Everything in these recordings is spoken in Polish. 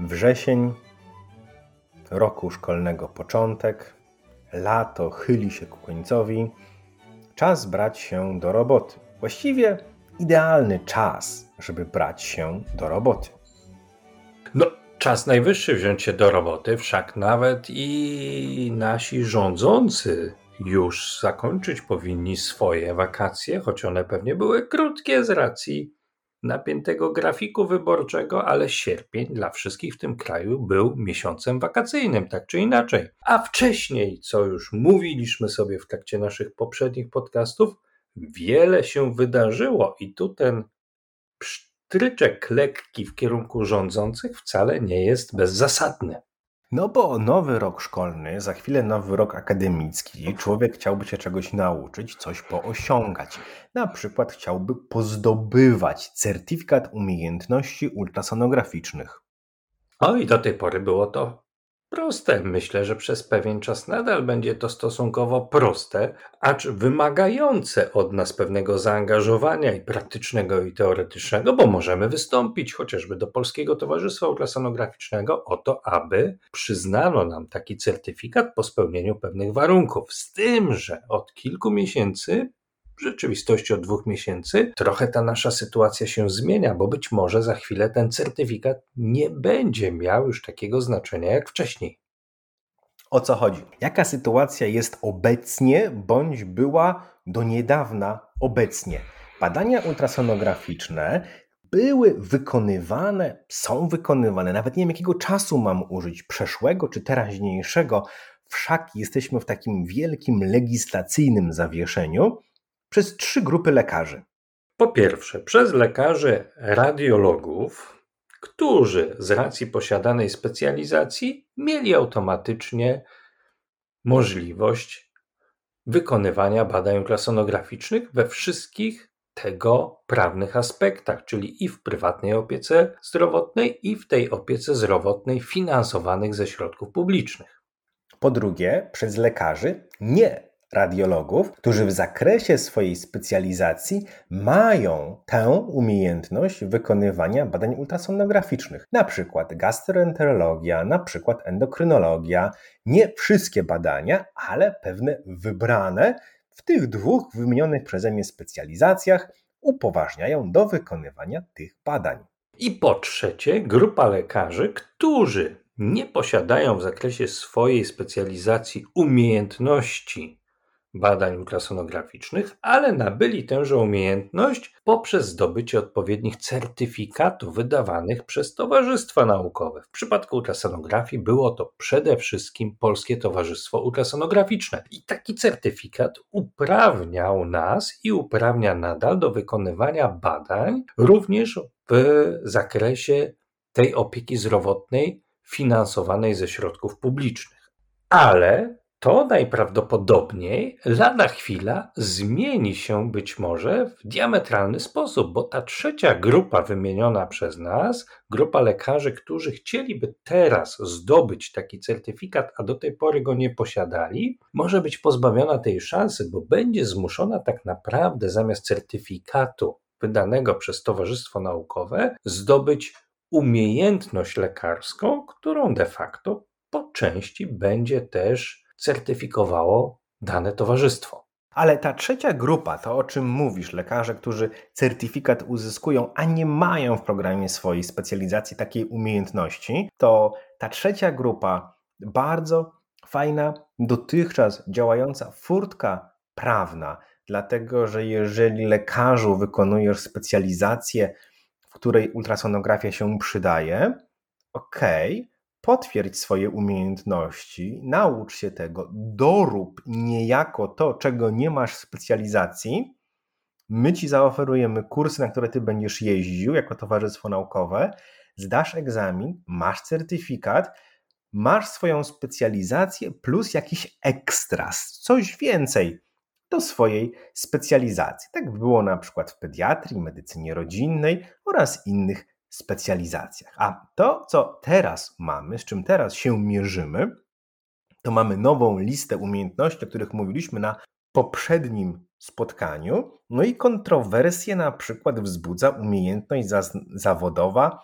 Wrzesień, roku szkolnego początek, lato chyli się ku końcowi, czas brać się do roboty. Właściwie idealny czas, żeby brać się do roboty. No, czas najwyższy wziąć się do roboty, wszak nawet i nasi rządzący już zakończyć powinni swoje wakacje, choć one pewnie były krótkie z racji napiętego grafiku wyborczego, ale sierpień dla wszystkich w tym kraju był miesiącem wakacyjnym, tak czy inaczej. A wcześniej, co już mówiliśmy sobie w trakcie naszych poprzednich podcastów, wiele się wydarzyło i tu ten psztryczek lekki w kierunku rządzących wcale nie jest bezzasadny. No bo nowy rok szkolny, za chwilę nowy rok akademicki, człowiek chciałby się czegoś nauczyć, coś poosiągać. Na przykład chciałby pozdobywać certyfikat umiejętności ultrasonograficznych. O i do tej pory było to proste. Myślę, że przez pewien czas nadal będzie to stosunkowo proste, acz wymagające od nas pewnego zaangażowania i praktycznego i teoretycznego, bo możemy wystąpić chociażby do Polskiego Towarzystwa Ultrasonograficznego o to, aby przyznano nam taki certyfikat po spełnieniu pewnych warunków. Z tym, że od kilku miesięcy w rzeczywistości od dwóch miesięcy, trochę ta nasza sytuacja się zmienia, bo być może za chwilę ten certyfikat nie będzie miał już takiego znaczenia jak wcześniej. O co chodzi? Jaka sytuacja jest obecnie, bądź była do niedawna obecnie? Badania ultrasonograficzne były wykonywane, są wykonywane, nawet nie wiem jakiego czasu mam użyć, przeszłego czy teraźniejszego, wszak jesteśmy w takim wielkim legislacyjnym zawieszeniu, przez trzy grupy lekarzy. Po pierwsze, przez lekarzy radiologów, którzy z racji posiadanej specjalizacji mieli automatycznie możliwość wykonywania badań ultrasonograficznych we wszystkich tego prawnych aspektach, czyli i w prywatnej opiece zdrowotnej, i w tej opiece zdrowotnej finansowanych ze środków publicznych. Po drugie, przez lekarzy nie radiologów, którzy w zakresie swojej specjalizacji mają tę umiejętność wykonywania badań ultrasonograficznych, na przykład gastroenterologia, na przykład endokrynologia. Nie wszystkie badania, ale pewne wybrane w tych dwóch wymienionych przeze mnie specjalizacjach upoważniają do wykonywania tych badań. I po trzecie, grupa lekarzy, którzy nie posiadają w zakresie swojej specjalizacji umiejętności badań ultrasonograficznych, ale nabyli tęże umiejętność poprzez zdobycie odpowiednich certyfikatów wydawanych przez towarzystwa naukowe. W przypadku ultrasonografii było to przede wszystkim Polskie Towarzystwo Ultrasonograficzne. I taki certyfikat uprawniał nas i uprawnia nadal do wykonywania badań również w zakresie tej opieki zdrowotnej finansowanej ze środków publicznych. Ale to najprawdopodobniej lada chwila zmieni się być może w diametralny sposób, bo ta trzecia grupa wymieniona przez nas, grupa lekarzy, którzy chcieliby teraz zdobyć taki certyfikat, a do tej pory go nie posiadali, może być pozbawiona tej szansy, bo będzie zmuszona tak naprawdę zamiast certyfikatu wydanego przez Towarzystwo Naukowe zdobyć umiejętność lekarską, którą de facto po części będzie też certyfikowało dane towarzystwo. Ale ta trzecia grupa, to o czym mówisz, lekarze, którzy certyfikat uzyskują, a nie mają w programie swojej specjalizacji takiej umiejętności, to ta trzecia grupa, bardzo fajna, dotychczas działająca furtka prawna, dlatego że jeżeli lekarzu wykonujesz specjalizację, w której ultrasonografia się przydaje, ok, potwierdź swoje umiejętności, naucz się tego, dorób niejako to, czego nie masz w specjalizacji. My ci zaoferujemy kursy, na które ty będziesz jeździł jako towarzystwo naukowe. zdasz egzamin, masz certyfikat, masz swoją specjalizację plus jakiś ekstras, coś więcej do swojej specjalizacji. Tak było na przykład w pediatrii, medycynie rodzinnej oraz innych specjalizacjach. A to, co teraz mamy, z czym teraz się mierzymy, to mamy nową listę umiejętności, o których mówiliśmy na poprzednim spotkaniu. No i kontrowersje na przykład wzbudza umiejętność zawodowa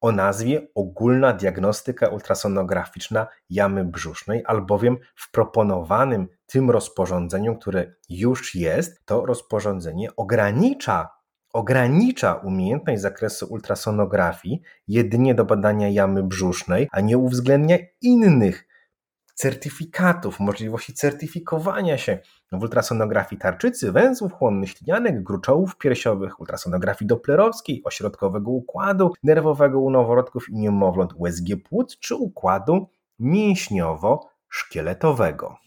o nazwie Ogólna Diagnostyka Ultrasonograficzna Jamy Brzusznej, albowiem w proponowanym tym rozporządzeniu, które już jest, to rozporządzenie ogranicza ogranicza umiejętność zakresu ultrasonografii jedynie do badania jamy brzusznej, a nie uwzględnia innych certyfikatów, możliwości certyfikowania się w ultrasonografii tarczycy, węzłów chłonnych, ślinianek, gruczołów piersiowych, ultrasonografii doplerowskiej, ośrodkowego układu nerwowego u noworodków i niemowląt USG płuc czy układu mięśniowo-szkieletowego.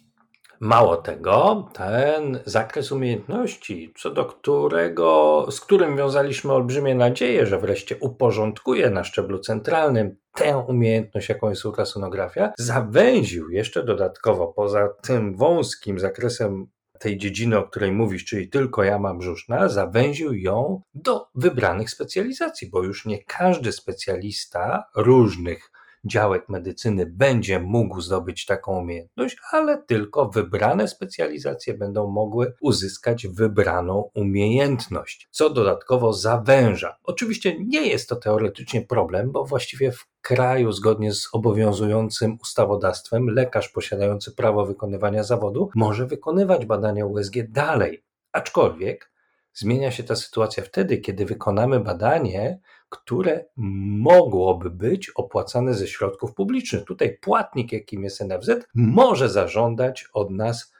Mało tego, ten zakres umiejętności, co do którego, z którym wiązaliśmy olbrzymie nadzieje, że wreszcie uporządkuje na szczeblu centralnym tę umiejętność, jaką jest ultrasonografia, zawęził jeszcze dodatkowo poza tym wąskim zakresem tej dziedziny, o której mówisz, czyli tylko jama brzuszna, zawęził ją do wybranych specjalizacji, bo już nie każdy specjalista różnych działek medycyny będzie mógł zdobyć taką umiejętność, ale tylko wybrane specjalizacje będą mogły uzyskać wybraną umiejętność, co dodatkowo zawęża. Oczywiście nie jest to teoretycznie problem, bo właściwie w kraju, zgodnie z obowiązującym ustawodawstwem, lekarz posiadający prawo wykonywania zawodu może wykonywać badania USG dalej. Aczkolwiek zmienia się ta sytuacja wtedy, kiedy wykonamy badanie, które mogłoby być opłacane ze środków publicznych. Tutaj płatnik, jakim jest NFZ, może zażądać od nas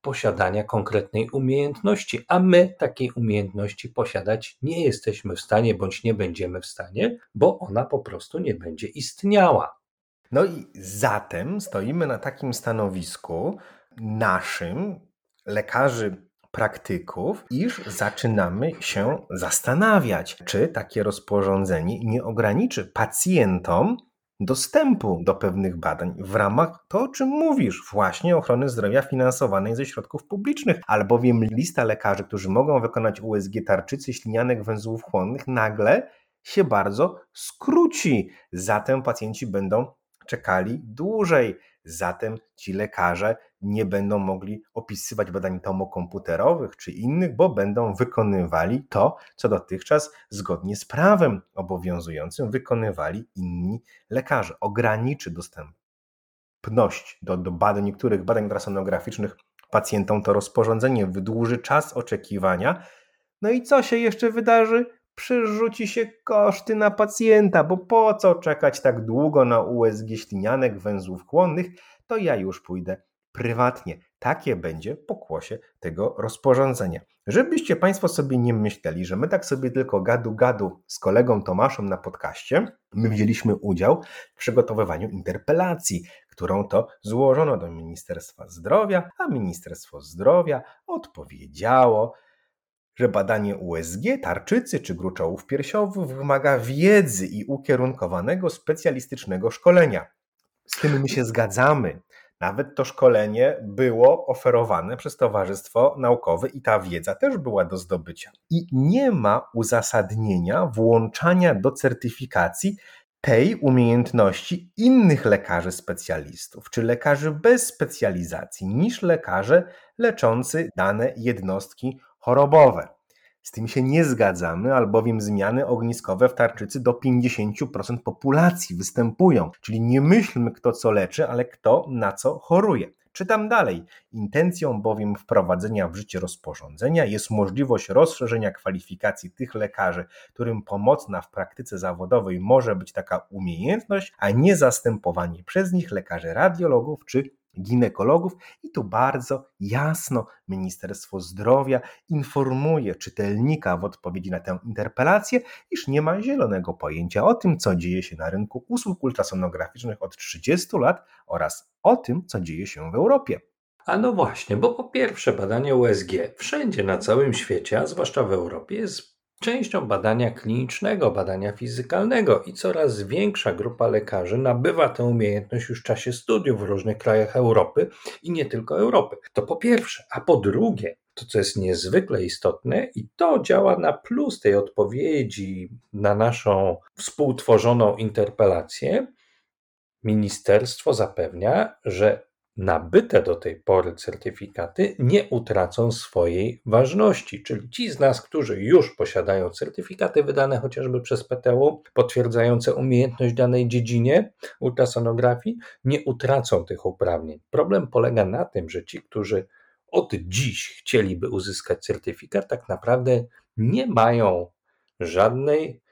posiadania konkretnej umiejętności, a my takiej umiejętności posiadać nie jesteśmy w stanie bądź nie będziemy w stanie, bo ona po prostu nie będzie istniała. No i zatem stoimy na takim stanowisku naszym, lekarzy praktyków, iż zaczynamy się zastanawiać, czy takie rozporządzenie nie ograniczy pacjentom dostępu do pewnych badań w ramach to, o czym mówisz, właśnie ochrony zdrowia finansowanej ze środków publicznych, albowiem lista lekarzy, którzy mogą wykonać USG tarczycy, ślinianek, węzłów chłonnych, nagle się bardzo skróci. Zatem pacjenci będą czekali dłużej. Zatem ci lekarze nie będą mogli opisywać badań tomokomputerowych czy innych, bo będą wykonywali to, co dotychczas zgodnie z prawem obowiązującym wykonywali inni lekarze. Ograniczy dostępność do, do badań, niektórych badań ultrasonograficznych pacjentom to rozporządzenie, wydłuży czas oczekiwania. No i co się jeszcze wydarzy? przerzuci się koszty na pacjenta, bo po co czekać tak długo na USG ślinianek węzłów chłonnych, to ja już pójdę prywatnie. Takie będzie pokłosie tego rozporządzenia. Żebyście Państwo sobie nie myśleli, że my tak sobie tylko gadu-gadu z kolegą Tomaszem na podcaście, my wzięliśmy udział w przygotowywaniu interpelacji, którą to złożono do Ministerstwa Zdrowia, a Ministerstwo Zdrowia odpowiedziało, że badanie USG, tarczycy czy gruczołów piersiowych wymaga wiedzy i ukierunkowanego specjalistycznego szkolenia. Z tym my się zgadzamy. Nawet to szkolenie było oferowane przez Towarzystwo Naukowe i ta wiedza też była do zdobycia. I nie ma uzasadnienia włączania do certyfikacji tej umiejętności innych lekarzy specjalistów, czy lekarzy bez specjalizacji, niż lekarze leczący dane jednostki chorobowe. Z tym się nie zgadzamy, albowiem zmiany ogniskowe w tarczycy do 50% populacji występują. Czyli nie myślmy, kto co leczy, ale kto na co choruje. Czytam dalej. Intencją bowiem wprowadzenia w życie rozporządzenia jest możliwość rozszerzenia kwalifikacji tych lekarzy, którym pomocna w praktyce zawodowej może być taka umiejętność, a nie zastępowanie przez nich lekarzy radiologów czy ginekologów i tu bardzo jasno Ministerstwo Zdrowia informuje czytelnika w odpowiedzi na tę interpelację, iż nie ma zielonego pojęcia o tym, co dzieje się na rynku usług ultrasonograficznych od 30 lat oraz o tym, co dzieje się w Europie. A no właśnie, bo po pierwsze badanie USG wszędzie na całym świecie, a zwłaszcza w Europie, jest częścią badania klinicznego, badania fizykalnego i coraz większa grupa lekarzy nabywa tę umiejętność już w czasie studiów w różnych krajach Europy i nie tylko Europy. To po pierwsze, a po drugie, to co jest niezwykle istotne i to działa na plus tej odpowiedzi na naszą współtworzoną interpelację, ministerstwo zapewnia, że nabyte do tej pory certyfikaty nie utracą swojej ważności. Czyli ci z nas, którzy już posiadają certyfikaty wydane chociażby przez PTU, potwierdzające umiejętność danej dziedzinie ultrasonografii, nie utracą tych uprawnień. Problem polega na tym, że ci, którzy od dziś chcieliby uzyskać certyfikat, tak naprawdę nie mają żadnej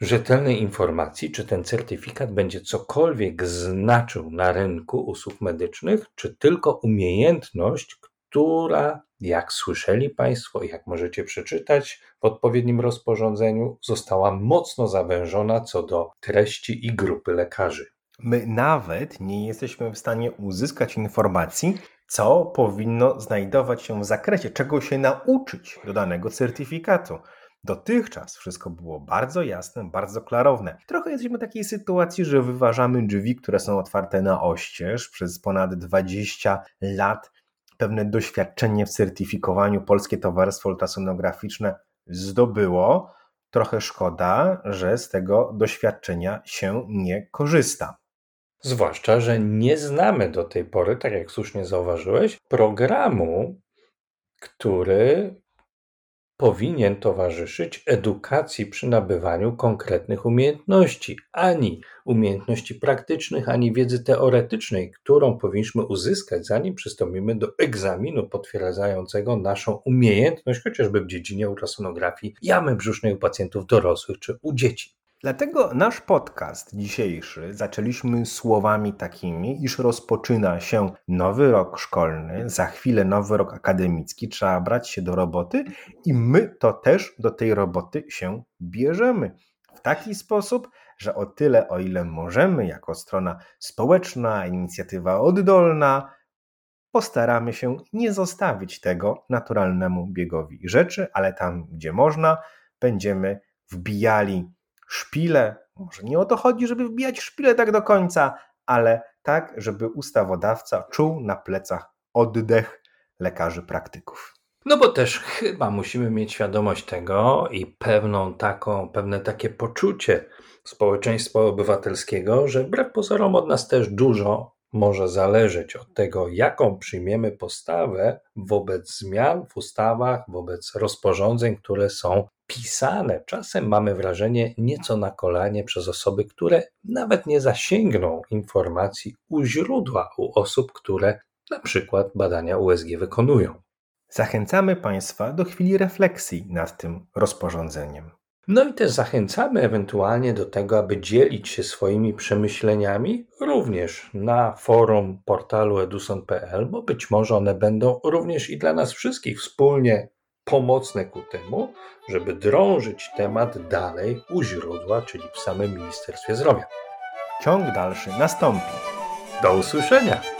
rzetelnej informacji, czy ten certyfikat będzie cokolwiek znaczył na rynku usług medycznych, czy tylko umiejętność, która, jak słyszeli Państwo, jak możecie przeczytać w odpowiednim rozporządzeniu, została mocno zawężona co do treści i grupy lekarzy. My nawet nie jesteśmy w stanie uzyskać informacji, co powinno znajdować się w zakresie, czego się nauczyć do danego certyfikatu. Dotychczas wszystko było bardzo jasne, bardzo klarowne. Trochę jesteśmy w takiej sytuacji, że wyważamy drzwi, które są otwarte na oścież przez ponad 20 lat. Pewne doświadczenie w certyfikowaniu Polskie Towarzystwo Ultrasonograficzne zdobyło. Trochę szkoda, że z tego doświadczenia się nie korzysta. Zwłaszcza, że nie znamy do tej pory, tak jak słusznie zauważyłeś, programu, który powinien towarzyszyć edukacji przy nabywaniu konkretnych umiejętności, ani umiejętności praktycznych, ani wiedzy teoretycznej, którą powinniśmy uzyskać, zanim przystąpimy do egzaminu potwierdzającego naszą umiejętność, chociażby w dziedzinie ultrasonografii jamy brzusznej u pacjentów dorosłych czy u dzieci. Dlatego nasz podcast dzisiejszy zaczęliśmy słowami takimi, iż rozpoczyna się nowy rok szkolny, za chwilę nowy rok akademicki, trzeba brać się do roboty i my to też do tej roboty się bierzemy. W taki sposób, że o tyle, o ile możemy, jako strona społeczna, inicjatywa oddolna, postaramy się nie zostawić tego naturalnemu biegowi rzeczy, ale tam, gdzie można, będziemy wbijali szpile. Może nie o to chodzi, żeby wbijać szpile tak do końca, ale tak, żeby ustawodawca czuł na plecach oddech lekarzy praktyków. No bo też chyba musimy mieć świadomość tego i pewną taką, pewne takie poczucie społeczeństwa obywatelskiego, że wbrew pozorom od nas też dużo może zależeć od tego, jaką przyjmiemy postawę wobec zmian w ustawach, wobec rozporządzeń, które są pisane. Czasem mamy wrażenie nieco na kolanie przez osoby, które nawet nie zasięgną informacji u źródła, u osób, które na przykład badania USG wykonują. Zachęcamy Państwa do chwili refleksji nad tym rozporządzeniem. No i też zachęcamy ewentualnie do tego, aby dzielić się swoimi przemyśleniami również na forum portalu eduson.pl, bo być może one będą również i dla nas wszystkich wspólnie pomocne ku temu, żeby drążyć temat dalej u źródła, czyli w samym Ministerstwie Zdrowia. Ciąg dalszy nastąpi. Do usłyszenia!